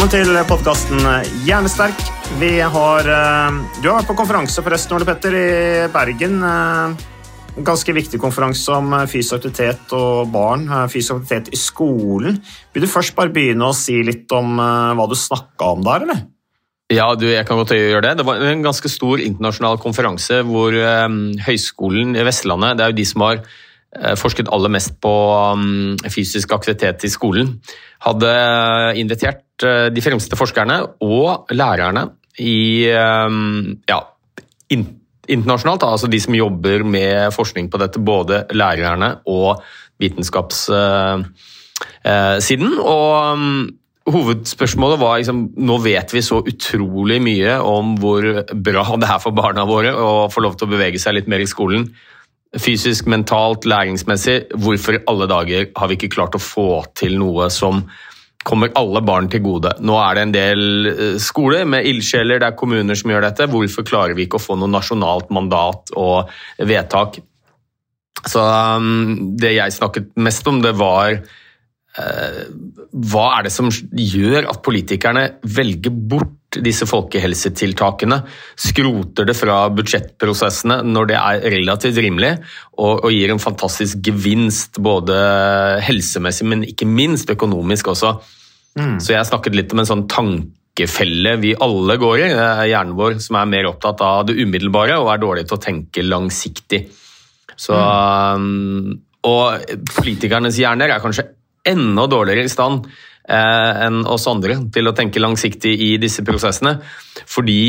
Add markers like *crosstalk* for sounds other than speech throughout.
Velkommen til podkasten Hjernesterk. Vi har eh, Du har vært på konferanse forresten, Ole Petter, i Bergen. Eh, En ganske viktig konferanse om eh, fysisk aktivitet og barn. Fysisk aktivitet i skolen. Vil du først bare begynne å si litt om hva du snakka om der, eller? Ja, du, jeg kan godt gjøre det. Det var en ganske stor internasjonal konferanse hvor Høgskolen i Vestlandet, det er jo de som har forsket aller mest på mm, fysisk aktivitet i skolen, hadde invitert de fremste forskerne og lærerne i eh, ja, internasjonalt, altså de som jobber med forskning på dette, både lærerne og vitenskapssiden. og mm, Hovedspørsmålet var liksom, nå vet vi så utrolig mye om hvor bra det er for barna våre å få lov til å bevege seg litt mer i skolen. Fysisk, mentalt, læringsmessig. Hvorfor i alle dager har vi ikke klart å få til noe som kommer alle barn til gode? Nå er det en del eh, skoler med ildsjeler, det er kommuner som gjør dette. Hvorfor klarer vi ikke å få noe nasjonalt mandat og vedtak? Så um, det jeg snakket mest om, det var Eh, hva er det som gjør at politikerne velger bort disse folkehelsetiltakene, skroter det fra budsjettprosessene når det er relativt rimelig, og, og gir en fantastisk gevinst både helsemessig, men ikke minst økonomisk også. Så jeg snakket litt om en sånn tankefelle vi alle går i. Det er hjernen vår som er mer opptatt av det umiddelbare og er dårlig til å tenke langsiktig. Så, mm. og politikernes hjerner er kanskje enda dårligere i stand enn oss andre til å tenke langsiktig i disse prosessene. Fordi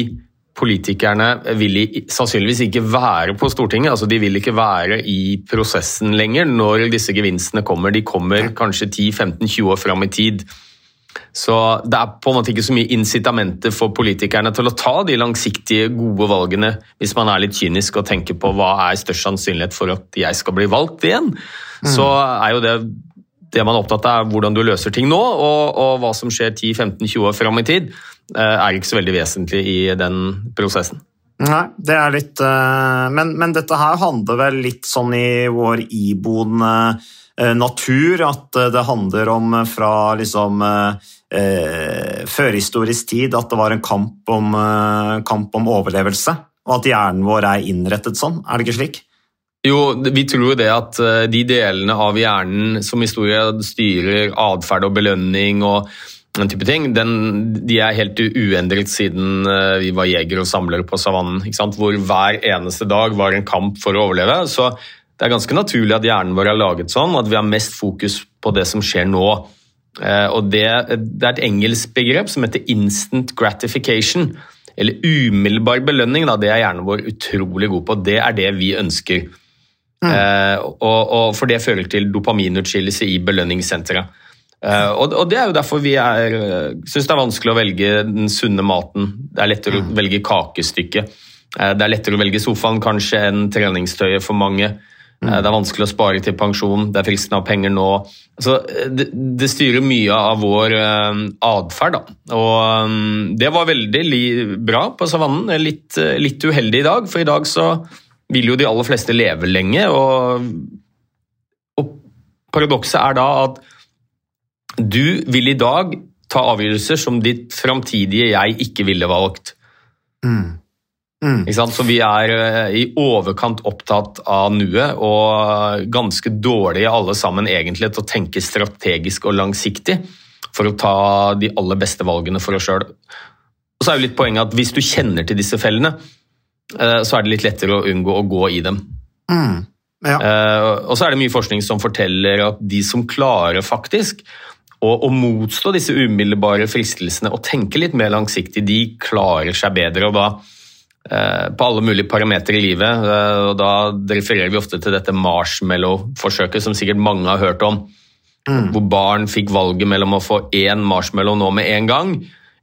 politikerne vil i, sannsynligvis ikke være på Stortinget. altså De vil ikke være i prosessen lenger når disse gevinstene kommer. De kommer kanskje 10-15-20 år fram i tid. Så det er på en måte ikke så mye incitamenter for politikerne til å ta de langsiktige, gode valgene, hvis man er litt kynisk og tenker på hva er størst sannsynlighet for at jeg skal bli valgt igjen. Så er jo det det man er opptatt av, er hvordan du løser ting nå, og, og hva som skjer 10-15-20 år fram i tid, eh, er ikke så veldig vesentlig i den prosessen. Nei, det er litt eh, men, men dette her handler vel litt sånn i vår iboende eh, natur, at det handler om fra liksom eh, førhistorisk tid at det var en kamp om, kamp om overlevelse, og at hjernen vår er innrettet sånn. Er det ikke slik? Jo, vi tror jo det at eh, de delene av hjernen som i stor grad styrer atferd og belønning og den type ting, den, de er helt uendret siden eh, vi var jegere og samlere på savannen. Hvor hver eneste dag var en kamp for å overleve. Så det er ganske naturlig at hjernen vår er laget sånn, at vi har mest fokus på det som skjer nå. Eh, Og det, det er et engelsk begrep som heter instant gratification. Eller umiddelbar belønning. Da. Det er hjernen vår utrolig god på. Det er det vi ønsker. Eh, og, og For det fører til dopaminutskillelse i belønningssenteret. Eh, og, og Det er jo derfor vi er, syns det er vanskelig å velge den sunne maten. Det er lettere å velge kakestykket. Eh, det er lettere å velge sofaen kanskje enn treningstøyet for mange. Eh, Det er vanskelig å spare til pensjon, det er fristende å ha penger nå. Altså, det, det styrer mye av vår atferd. da. Og Det var veldig bra på savannen, litt, eh, litt uheldig i dag. For i dag så vil jo de aller fleste leve lenge. Og, og paradokset er da at du vil i dag ta avgjørelser som ditt framtidige jeg ikke ville valgt. Ikke sant? Så vi er eh, i overkant opptatt av nuet, og ganske dårlige alle sammen egentlig til å tenke strategisk og langsiktig for å ta de aller beste valgene for oss sjøl. Og så er jo litt poenget at hvis du kjenner til disse fellene, så er det litt lettere å unngå å gå i dem. Mm. Ja. Eh, og så er det mye forskning som forteller at de som klarer faktisk å, å motstå disse umiddelbare fristelsene og tenke litt mer langsiktig, de klarer seg bedre. og da eh, på alle mulige parametere i livet. eh, og Da refererer vi ofte til dette marshmallow-forsøket, som sikkert mange har hørt om. Hvor barn fikk valget mellom å få én marshmallow nå med en gang,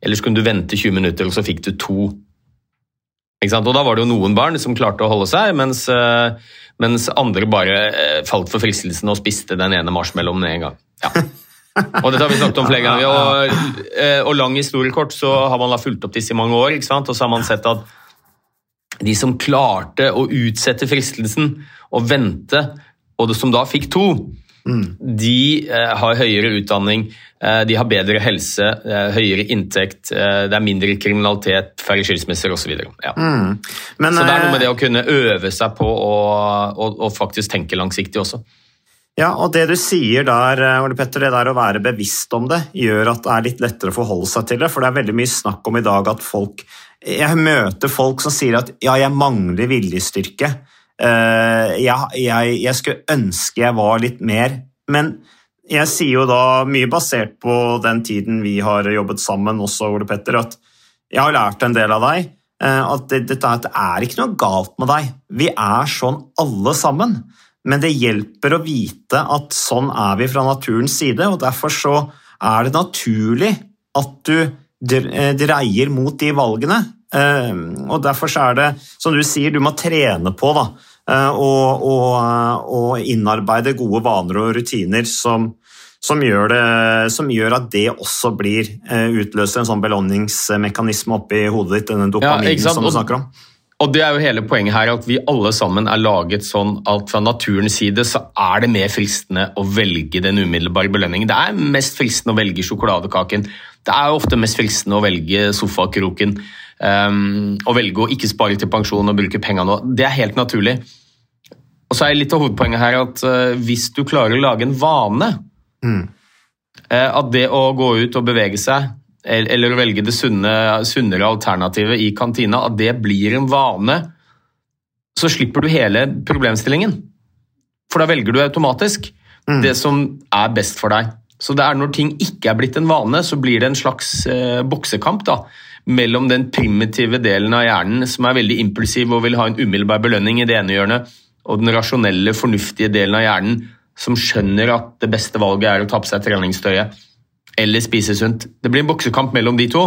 eller så kunne du vente 20 minutter, og så fikk du to. Og Da var det jo noen barn som klarte å holde seg, mens, eh, mens andre bare eh, falt for fristelsen og spiste den ene marshmallowen med en gang. Ja. *laughs* Og dette har vi snakket om flere ganger. Og, eh, og lang historiekort så har man da fulgt opp disse i mange år, ikke sant? og så har man sett at de som klarte å utsette fristelsen og vente, og som da fikk to, de eh, har høyere utdanning, eh, de har bedre helse, eh, høyere inntekt, det er mindre kriminalitet, færre skilsmisser osv. Ja. Men, Så det er noe med det å kunne øve seg på å, å, å faktisk tenke langsiktig også. Ja, og det du sier der, Ole Petter, det der å være bevisst om det, gjør at det er litt lettere å forholde seg til det. For det er veldig mye snakk om i dag at folk Jeg møter folk som sier at ja, jeg mangler viljestyrke. Eh, jeg, jeg, jeg skulle ønske jeg var litt mer. Men jeg sier jo da, mye basert på den tiden vi har jobbet sammen også, Ole Petter, at jeg har lært en del av deg. eh, At det, det, det er ikke noe galt med deg. Vi er sånn alle sammen. Men det hjelper å vite at sånn er vi fra naturens side, og derfor så er det naturlig at du eh, dreier mot de valgene. Og derfor så er det, som du sier, du må trene på da, og, og, og innarbeide gode vaner og rutiner som, som, gjør det, som gjør at det også blir utløst utløser en sånn belønningsmekanisme oppi hodet ditt, denne dopaminen ja, som du snakker om. Og det er jo hele poenget her, at vi alle sammen er laget sånn at fra naturens side så er det mer fristende å velge den umiddelbare belønningen. Det er mest fristende å velge sjokoladekaken. Det er jo ofte mest fristende å velge sofakroken. Um, å velge å ikke spare til pensjon og bruke penga nå. Det er helt naturlig. Og så er litt av hovedpoenget her at uh, hvis du klarer å lage en vane eh, At det å gå ut og bevege seg eller, eller å velge det sunne, sunnere alternativet i kantina, at det blir en vane, så slipper du hele problemstillingen. For da velger du automatisk det som er best for deg. Så det er når ting ikke er blitt en vane, så blir det en slags eh, boksekamp da, mellom den primitive delen av hjernen som er veldig impulsiv og vil ha en umiddelbar belønning i det ene hjørnet, og den rasjonelle, fornuftige delen av hjernen som skjønner at det beste valget er å ta på seg treningstøyet eller spise sunt. Det blir en boksekamp mellom de to.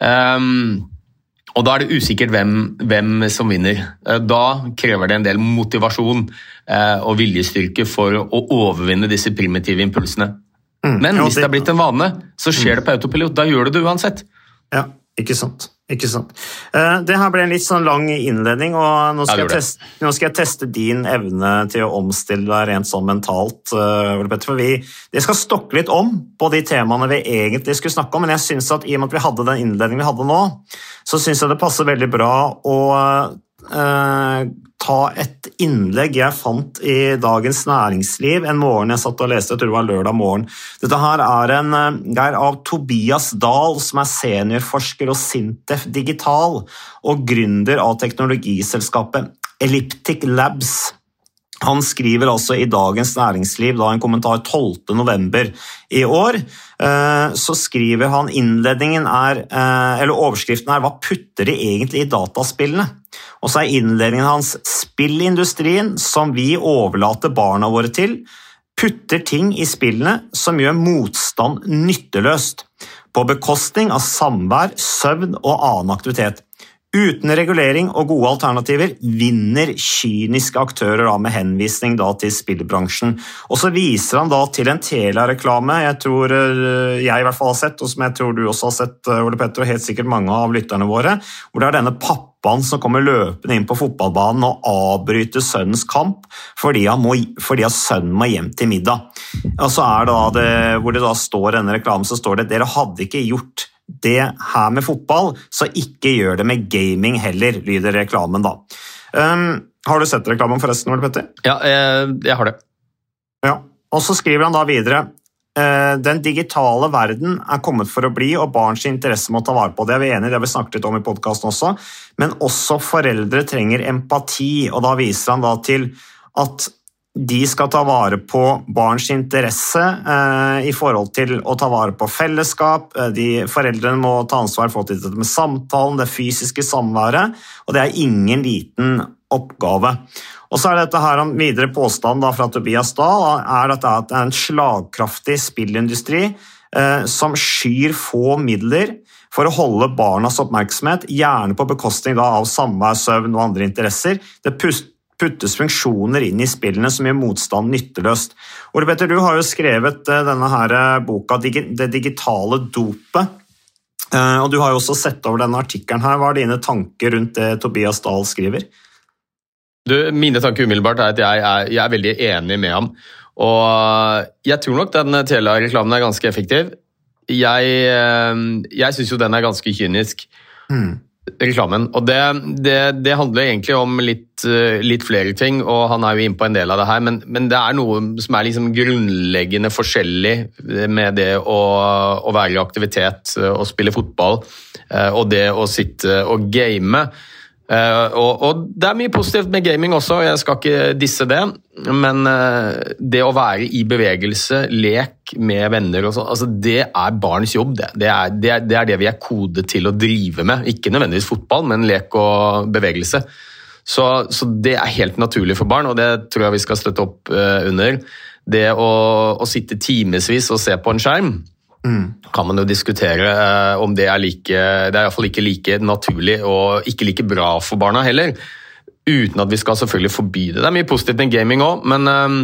Um, og da er det usikkert hvem, hvem som vinner. Eh, Da krever det en del motivasjon eh, og viljestyrke for å overvinne disse primitive impulsene. Men hvis det er blitt en vane, så skjer det på autopilot. Da gjør du det uansett. Ja, ikke sant. Ikke sant. Eh, Det her ble en litt sånn lang innledning, og nå skal, jeg, det. teste, nå skal jeg teste din evne til å omstille deg rent sånn mentalt. eh, for vi, vi skal stokke litt om på de temaene vi egentlig skulle snakke om, men jeg synes at i og med at vi hadde den innledningen vi hadde nå, så syns jeg det passer veldig bra å eh, ta et innlegg jeg fant i Dagens Næringsliv en morgen jeg satt og leste, jeg tror det var lørdag morgen. Dette her er, en, eh, det er av Tobias Dahl, som er seniorforsker og Sintef Digital og gründer av teknologiselskapet Elliptic Labs. Han skriver altså i Dagens Næringsliv da en kommentar 12. november i år. eh, Så skriver han innledningen er, eh, eller overskriften er 'Hva putter de egentlig i dataspillene?' Og så er innledningen hans 'Spillindustrien, som vi overlater barna våre til, putter ting i spillene som gjør motstand nytteløst, på bekostning av samvær, søvn og annen aktivitet. Uten regulering og gode alternativer vinner kyniske aktører da med henvisning da til spillbransjen. Og så viser han da til en Telia-reklame jeg tror eh, jeg i hvert fall har sett, og som jeg tror du også har sett, eh, Ole Petter, og helt sikkert mange av lytterne våre, hvor det er denne pappaen som kommer løpende inn på fotballbanen og avbryter sønnens kamp fordi, må, fordi sønnen må hjem til middag. Og så er da det, hvor det da står denne reklamen, så står det dere hadde ikke gjort det her med fotball, så ikke gjør det med gaming heller, lyder reklamen da. Um, har du sett reklamen forresten, Ole Petter? Ja, jeg, jeg har det. Ja, og så skriver han da videre eh, den digitale verden er kommet for å bli, og barns interesse må ta vare på det. er vi enige, det har vi snakket litt om i podkasten også. Men også foreldre trenger empati, og da viser han da til at de skal ta vare på barns interesse eh, i forhold til å ta vare på fellesskap. Eh, de, foreldrene må ta ansvar for dette med samtalen, det fysiske samværet, og det er ingen liten oppgave. Og så er dette her en videre påstand da, fra Tobias Dahl er at det er en slagkraftig spillindustri eh, som skyr få midler for å holde barnas oppmerksomhet, gjerne på bekostning av samvær, søvn og andre interesser. Det puttes funksjoner inn i spillene som gjør motstand nytteløst. Ole Petter, du har jo skrevet eh, denne her eh, boka 'Det digitale dopet'. Eh, og Du har jo også sett over denne artikkelen. her. Hva er dine tanker rundt det Tobias Dahl skriver? Du, mine tanker umiddelbart er at jeg er, jeg er veldig enig med ham. Og jeg tror nok den Telia-reklamen er ganske effektiv. Jeg, jeg syns jo den er ganske kynisk. Mm reklamen. Og det, det, det, handler egentlig om litt, eh, litt, flere ting, og han er jo inne på en del av det her, men, men det er noe som er liksom grunnleggende forskjellig med det å, å være i aktivitet og eh, spille fotball, eh, og det å sitte og game. Uh, og, og, Det er mye positivt med gaming også, jeg skal ikke disse det. Men uh, det å være i bevegelse, lek med venner og sånn, altså det er barns jobb. Det. Det, er, det, er, det. er, det vi er kodet til å drive med. Ikke nødvendigvis fotball, men lek og bevegelse. Så, så det er helt naturlig for barn, og det tror jeg vi skal støtte opp uh, under. Det å, å sitte timevis og se på en skjerm, Mm. kan man jo diskutere eh, om det er like Det er iallfall ikke like naturlig og ikke like bra for barna heller. Uten at vi skal selvfølgelig forby det. Det er mye positivt med gaming òg, men um,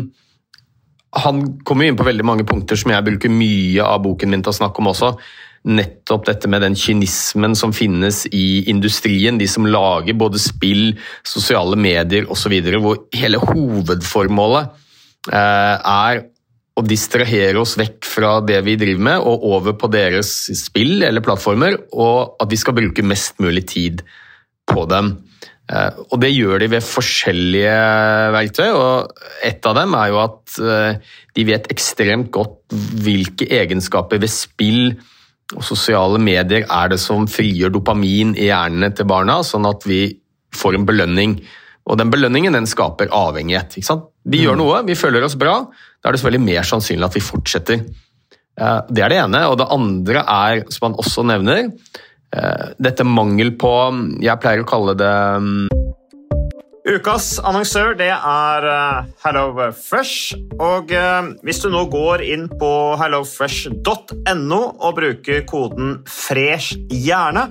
han kommer inn på veldig mange punkter som jeg bruker mye av boken min til å snakke om også. Nettopp dette med den kynismen som finnes i industrien. De som lager både spill, sosiale medier osv. Hvor hele hovedformålet uh, er å distrahere oss vekk fra det vi driver med, og over på deres spill eller plattformer, og at vi skal bruke mest mulig tid på dem. Eh, og det gjør de ved forskjellige verktøy, og et av dem er jo at eh, de vet ekstremt godt hvilke egenskaper ved spill og sosiale medier er det som frigjør dopamin i hjernene til barna, sånn at vi får en belønning. Og den belønningen den skaper avhengighet. Vi gjør mm. noe, vi føler oss bra. Da er det selvfølgelig mer sannsynlig at vi fortsetter. Eh, det er det ene. Og det andre er, som han også nevner, eh, dette mangel på Jeg pleier å kalle det mm, Ukas annonsør det er uh, HelloFresh. Og hvis du nå går inn på hellofresh.no og bruker koden 'fresh hjerne',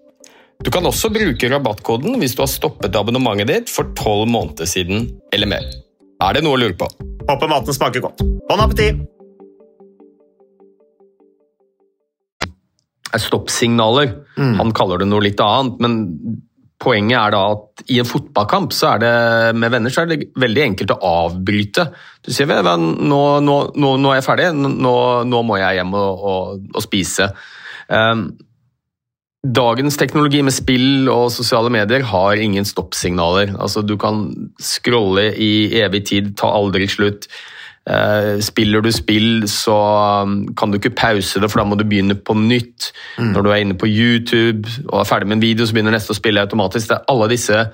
Du kan også bruke rabattkoden hvis du har stoppet abonnementet ditt for tolv måneder siden eller mer. Er det noe å lure på? Håper maten smaker godt. Bon appétit! er stoppsignaler. Han kaller det noe litt annet, men poenget er da at i en fotballkamp så er det med venner så er det veldig enkelt å avbryte. Du sier vel, nå, nå, nå, nå er jeg ferdig, nå, nå må jeg hjem og, og, og spise. Um, Dagens teknologi med spill og sosiale medier har ingen stoppsignaler. Altså, du kan scrolle i evig tid, ta aldri slutt. Eh, spiller du spill, så um, kan du ikke pause det, for da må du begynne på nytt. Mm. Når du er inne på YouTube og er ferdig med en video, så begynner neste å spille automatisk. Det er alle disse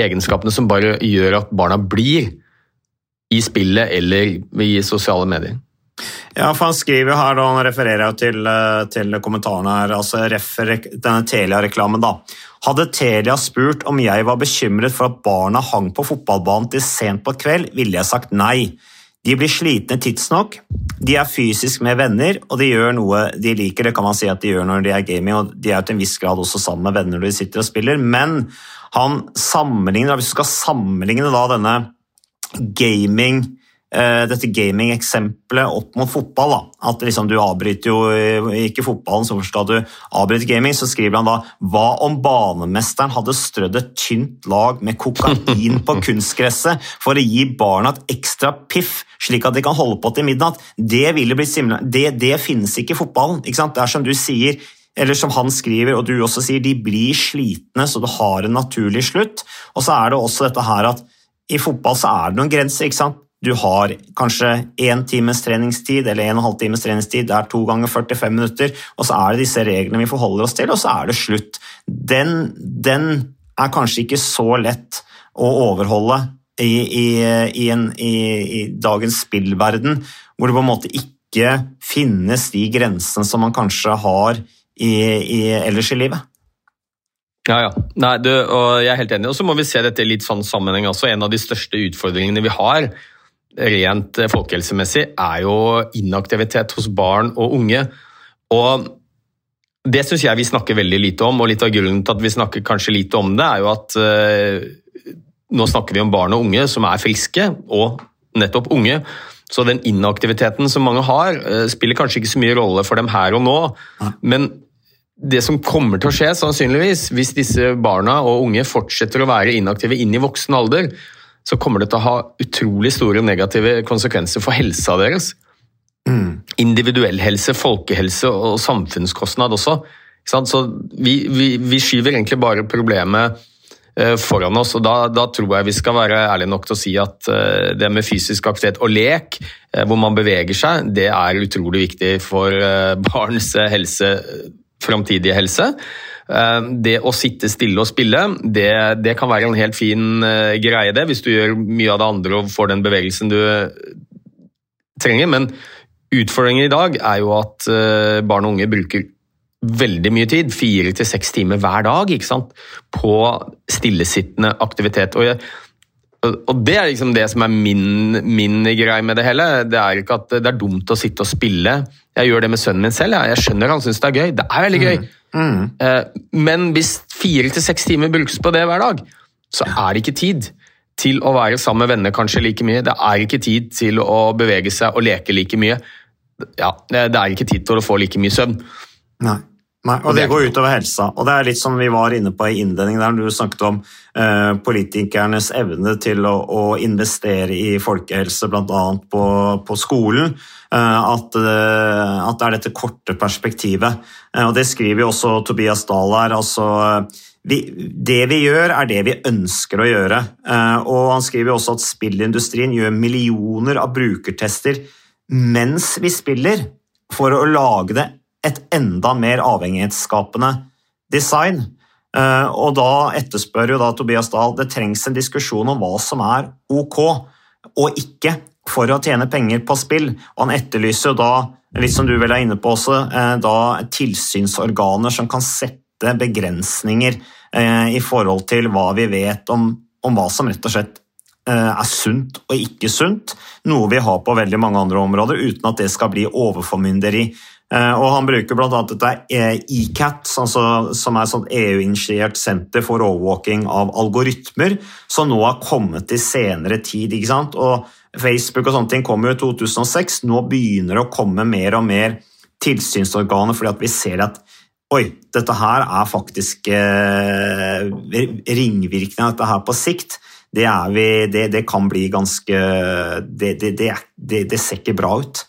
egenskapene som bare gjør at barna blir i spillet eller i sosiale medier. Ja, for Han skriver jo her, da, han refererer jo til, eh, til kommentarene her, altså refer, denne Telia-reklamen. da. Hadde Telia spurt om jeg var bekymret for at barna hang på fotballbanen til sent på kveld, ville jeg sagt nei. De blir slitne tidsnok, de er fysisk med venner, og de gjør noe de liker. Det kan man si at de gjør når de er gaming, og de er til en viss grad også sammen med venner når de sitter og spiller. Men han sammenligner, hvis du skal sammenligne da denne gaming dette gaming-eksempelet opp mot fotball. Da. At liksom du avbryter jo eh, ikke fotballen, så skal du avbryte gaming. Så skriver han da hva om banemesteren hadde strødd et tynt lag med kokain på kunstgresset for å gi barna et ekstra piff, slik at de kan holde på til midnatt? Det, det, det finnes ikke i fotballen. Ikke sant? Det er som du sier, eller som han skriver, og du også sier, de blir slitne, så du har en naturlig slutt. Og så er det også dette her at i fotball så er det noen grenser. ikke sant? Du har kanskje én times treningstid eller en og en halv times treningstid, det er to ganger 45 minutter, og så er det disse reglene vi forholder oss til, og så er det slutt. Den, den er kanskje ikke så lett å overholde i, i, i, en, i, dagens spillverden, hvor det på en måte ikke finnes de grensene som man kanskje har ellers i livet. Ja, ja. Nei, du, og jeg er helt enig. Og så må vi se dette i litt sånn sammenheng også. En av de største utfordringene vi har rent eh, folkehelsemessig, er jo inaktivitet hos barn og unge. Og det syns jeg vi snakker veldig lite om, og litt av grunnen til at vi snakker kanskje lite om det, er jo at uh, nå snakker vi om barn og unge som er friske, og nettopp unge. Så den inaktiviteten som mange har, uh, spiller kanskje ikke så mye rolle for dem her og nå. Men det som kommer til å skje, sannsynligvis, hvis disse barna og unge fortsetter å være inaktive inn i voksen alder, så kommer det til å ha utrolig store negative konsekvenser for helsa deres. Individuell helse, folkehelse og samfunnskostnad også. Så vi, vi, vi skyver egentlig bare problemet eh, foran oss, og da, da, tror jeg vi skal være ærlige nok til å si at eh, det med fysisk aktivitet og lek, eh, hvor man beveger seg, det er utrolig viktig for barns helse, framtidige helse. Det å sitte stille og spille, det, det, kan være en helt fin greie, det, hvis du gjør mye av det andre og får den bevegelsen du trenger. Men utfordringen i dag er jo at barn og unge bruker veldig mye tid, fire til seks timer hver dag, ikke sant? på stillesittende aktivitet. Og, jeg, og det er liksom det som er min, min greie med det hele. Det er ikke at det er dumt å sitte og spille. Jeg gjør det med sønnen min selv. Jeg, jeg skjønner han syns det er gøy. Det er veldig gøy. Mm. Eh, Men hvis fire til seks timer brukes på det hver dag, så er det ikke tid til å være sammen med venner kanskje like mye. Det er ikke tid til å bevege seg og leke like mye. Ja, det er ikke tid til å få like mye søvn. Nei. Nei, og det går utover helsa. Og det er litt som vi var inne på i innledningen der, du snakket om eh, politikernes evne til å, å investere i folkehelse, bl.a. På, på skolen. Eh, at, eh, at det er dette korte perspektivet. Eh, og det skriver jo også Tobias Dahl her. altså eh, vi, det vi gjør, er det vi ønsker å gjøre. Eh, og han skriver også at spillindustrien gjør millioner av brukertester mens vi spiller, for å lage det et enda mer avhengighetsskapende design. Eh, Og da etterspør jo da Tobias Dahl det trengs en diskusjon om hva som er ok og ikke for å tjene penger på spill. Og han etterlyser jo da, litt som du vel er inne på også, eh, da tilsynsorganer som kan sette begrensninger eh, i forhold til hva vi vet om, om hva som rett og slett er sunt og ikke sunt, noe vi har på veldig mange andre områder, uten at det skal bli overformynderi. Eh, Og Han bruker bl.a. dette eh, ECAT, altså, som er et EU-initiert senter for overvåking av algoritmer, som nå har kommet i senere tid. ikke sant? Og Facebook og sånne ting kom jo i 2006. Nå begynner det å komme mer og mer tilsynsorganer fordi at vi ser at Oi, dette her er faktisk eh, ringvirkningen av dette her på sikt. Det, vi, det, det kan bli ganske det, det ser ikke bra ut.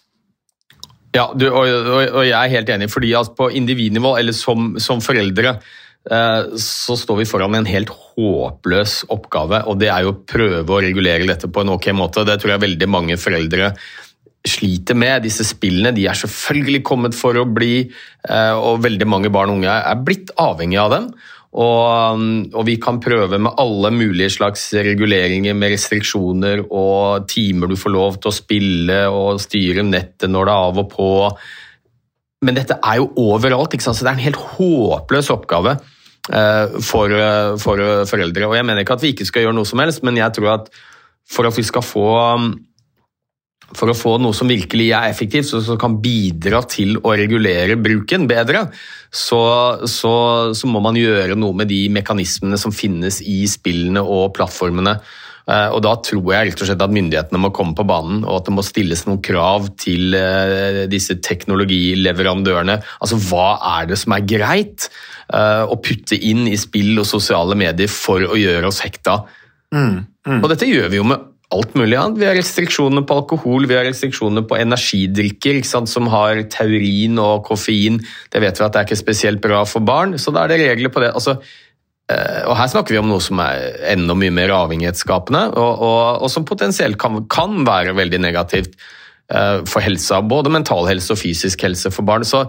Ja, du, og, og, jeg er helt enig, fordi at på individnivå, eller som, som foreldre, eh, så står vi foran en helt håpløs oppgave, og det er jo å prøve å regulere dette på en ok måte. Det tror jeg veldig mange foreldre sliter med. Disse spillene de er selvfølgelig kommet for å bli, eh, og veldig mange barn og unge er blitt avhengig av dem. Og, og vi kan prøve med alle mulige slags reguleringer med restriksjoner og timer du får lov til å spille og styre nettet når det er av og på. Men dette er jo overalt, så det er en helt håpløs oppgave eh, for, eh, for eh, foreldre. Og jeg mener ikke at vi ikke skal gjøre noe som helst, men jeg tror at for at vi skal få for å få noe som virkelig er effektivt, og som kan bidra til å regulere bruken bedre, så, så, så må man gjøre noe med de mekanismene som finnes i spillene og plattformene. Eh, Og Da tror jeg rett og slett at myndighetene må komme på banen, og at det må stilles noen krav til eh, disse teknologileverandørene. Altså, Hva er det som er greit eh, å putte inn i spill og sosiale medier for å gjøre oss hekta? Og dette gjør vi jo med alt mulig annet. Vi har restriksjoner på alkohol, vi har restriksjoner på energidrikker som har taurin og koffein. Det vet vi at det er ikke spesielt bra for barn, så da er det regler på det. Altså, eh, og Her snakker vi om noe som er enda mye mer avhengighetsskapende, og, og, og som potensielt kan, kan være veldig negativt eh, for helsa. Både mental helse og fysisk helse for barn. Så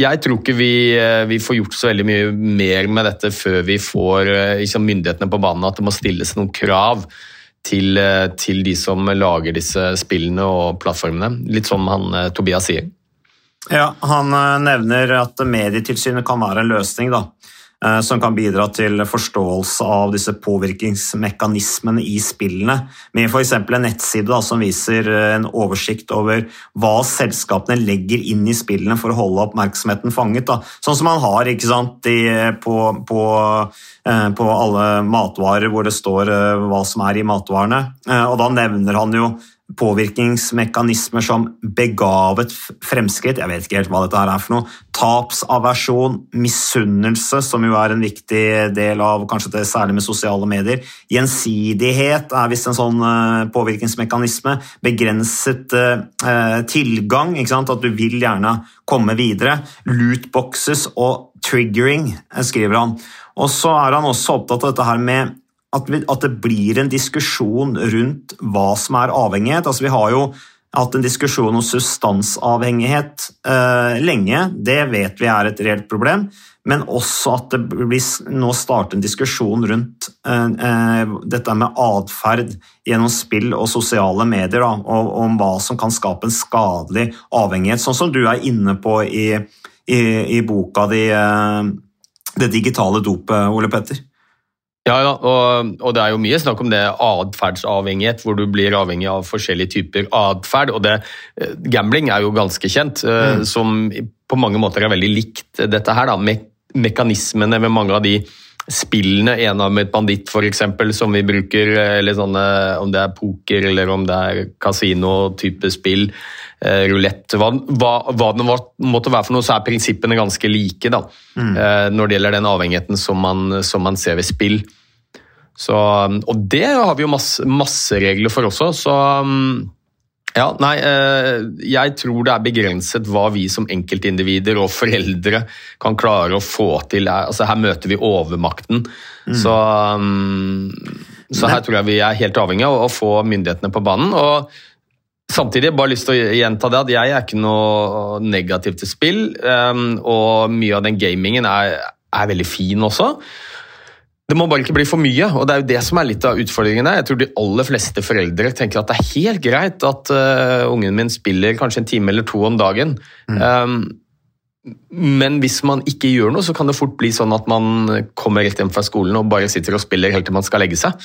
jeg tror ikke vi, eh, vi får gjort så veldig mye mer med dette før vi får liksom, myndighetene på banen, at det må stilles noen krav til, eh, til de som lager disse spillene og plattformene. Litt som han eh, Tobias sier. Ja, Han eh, nevner at Medietilsynet kan være en løsning da, som kan bidra til forståelse av disse påvirkningsmekanismene i spillene, med f.eks. en nettside da, som viser eh, en oversikt over hva selskapene legger inn i spillene for å holde oppmerksomheten fanget. Da. Sånn som man har sant, i, på, på, eh, på alle matvarer hvor det står eh, hva som er i matvarene. Eh, Og da nevner han jo påvirkningsmekanismer som begavet fremskritt, jeg vet ikke helt hva dette her er for noe, tapsaversjon, misunnelse, som jo er en viktig del av kanskje det særlig med sosiale medier, gjensidighet er visst en sånn eh, påvirkningsmekanisme, begrenset eh, eh, tilgang, at du vil gjerne komme videre, lootboxes og triggering, skriver han. Og så er han også opptatt av dette her med at, vi, at det blir en diskusjon rundt hva som er avhengighet. Altså, vi har jo hatt en diskusjon om substansavhengighet eh, lenge. Det vet vi er et reelt problem. Men også at det blir nå starter en diskusjon rundt eh, eh, dette med atferd gjennom spill og sosiale medier, da, og om hva som kan skape en skadelig avhengighet, sånn som du er inne på i, i, i boka di, eh, Det digitale dopet, Ole Petter. Ja, ja og, og, det er jo mye snakk om det atferdsavhengighet, hvor du blir avhengig av forskjellige typer atferd. Og det, eh, gambling er jo ganske kjent, eh, mm. som på mange måter er veldig likt dette her. da, Me Mekanismene ved mange av de spillene, en av med et banditt f.eks., som vi bruker, eller sånne, om det er poker eller om det er kasino-type spill, eh, rulett, hva, hva, hva, det måtte være for noe, så er prinsippene ganske like da, mm. eh, når det gjelder den avhengigheten som man, som man ser ved spill. Så, og det har vi jo masse, masse regler for også, så um, ja, nei, eh, jeg tror det er begrenset hva vi som enkeltindivider og foreldre kan klare å få til. Altså, her møter vi overmakten. Mm. Så, um, så, her tror jeg vi er helt avhengig av å få myndighetene på banen. og Samtidig bare lyst til å gjenta det at jeg er ikke noe negativ til spill. Um, og mye av den gamingen er, er veldig fin også. Det må bare ikke bli for mye, og det er jo det som er litt av utfordringene. Jeg tror de aller fleste foreldre tenker at det er helt greit at uh, ungen min spiller kanskje en time eller to om dagen. Mm. Um, men hvis man ikke gjør noe, så kan det fort bli sånn at man kommer rett hjem fra skolen og bare sitter og spiller helt til man skal legge seg.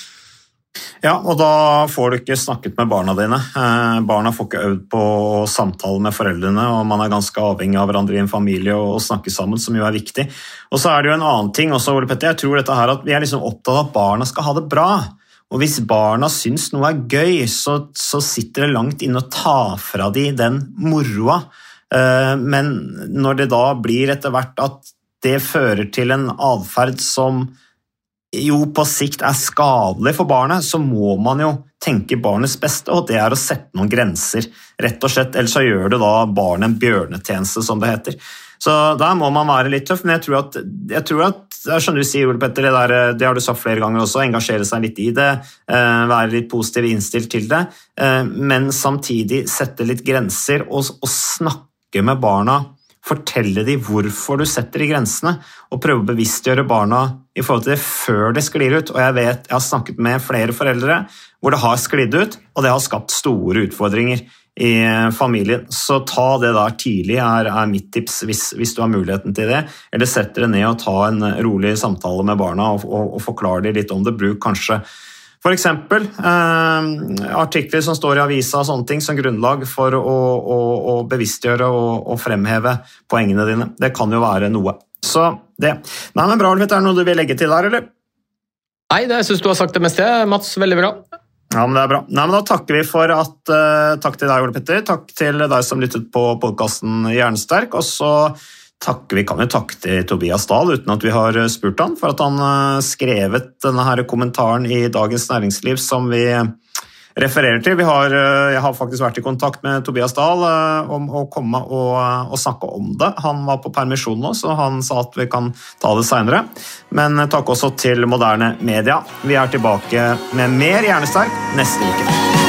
Ja, og da får du ikke snakket med barna dine. Eh, barna får ikke øvd på samtale med foreldrene, og man er ganske avhengig av hverandre i en familie og snakke sammen, som jo er viktig. Og så er det jo en annen ting også, Ole Petter. Jeg tror dette her at vi er liksom opptatt av at barna skal ha det bra. Og hvis barna syns noe er gøy, så, så sitter det langt inne å ta fra dem den moroa. Eh, men når det da blir etter hvert at det fører til en atferd som jo på sikt er skadelig for barnet, så må man jo tenke barnets beste, og det er å sette noen grenser. rett og slett, Ellers så gjør du da barnet en bjørnetjeneste, som det heter. Så der må man være litt tøff, men jeg tror at, jeg tror at jeg skjønner du sier, Ole Petter, det, der, det, har du sagt flere ganger også, engasjere seg litt i det, eh, være litt positiv innstilt til det, eh, men samtidig sette litt grenser og, og snakke med barna Fortelle dem hvorfor du setter de grensene, og prøve å bevisstgjøre barna i forhold til det før det sklir ut. Og jeg vet, jeg har snakket med flere foreldre hvor det har sklidd ut, og det har skapt store utfordringer i familien. Så ta det der tidlig, er, er mitt tips, hvis, hvis, du har muligheten til det. Eller sett dere ned og ta en rolig samtale med barna og, og, og forklar dem litt om det. Bruk kanskje F.eks. Eh, artikler som står i avisa og sånne ting som grunnlag for å, å, å bevisstgjøre og, og, fremheve poengene dine. Det kan jo være noe. Så det. Nei, men bra, Er det noe du vil legge til der, eller? Nei, det, syns du har sagt det meste, Mats. Veldig bra. Ja, men det er bra. Nei, men Da takker vi for at uh, Takk til deg, Ole Petter. Takk til deg som lyttet på podkasten Jernsterk. Og så takke, vi kan jo takke til Tobias Dahl uten at vi har eh, spurt han, for at han eh, skrevet denne her kommentaren i Dagens Næringsliv som vi refererer til. Har, eh, jeg har faktisk vært i kontakt med Tobias Dahl om å komme og, og, snakke om det. Han var på permisjon nå, så han sa at vi kan ta det seinere. Men takk også til moderne media. Vi er tilbake med mer Hjernesterk neste uke.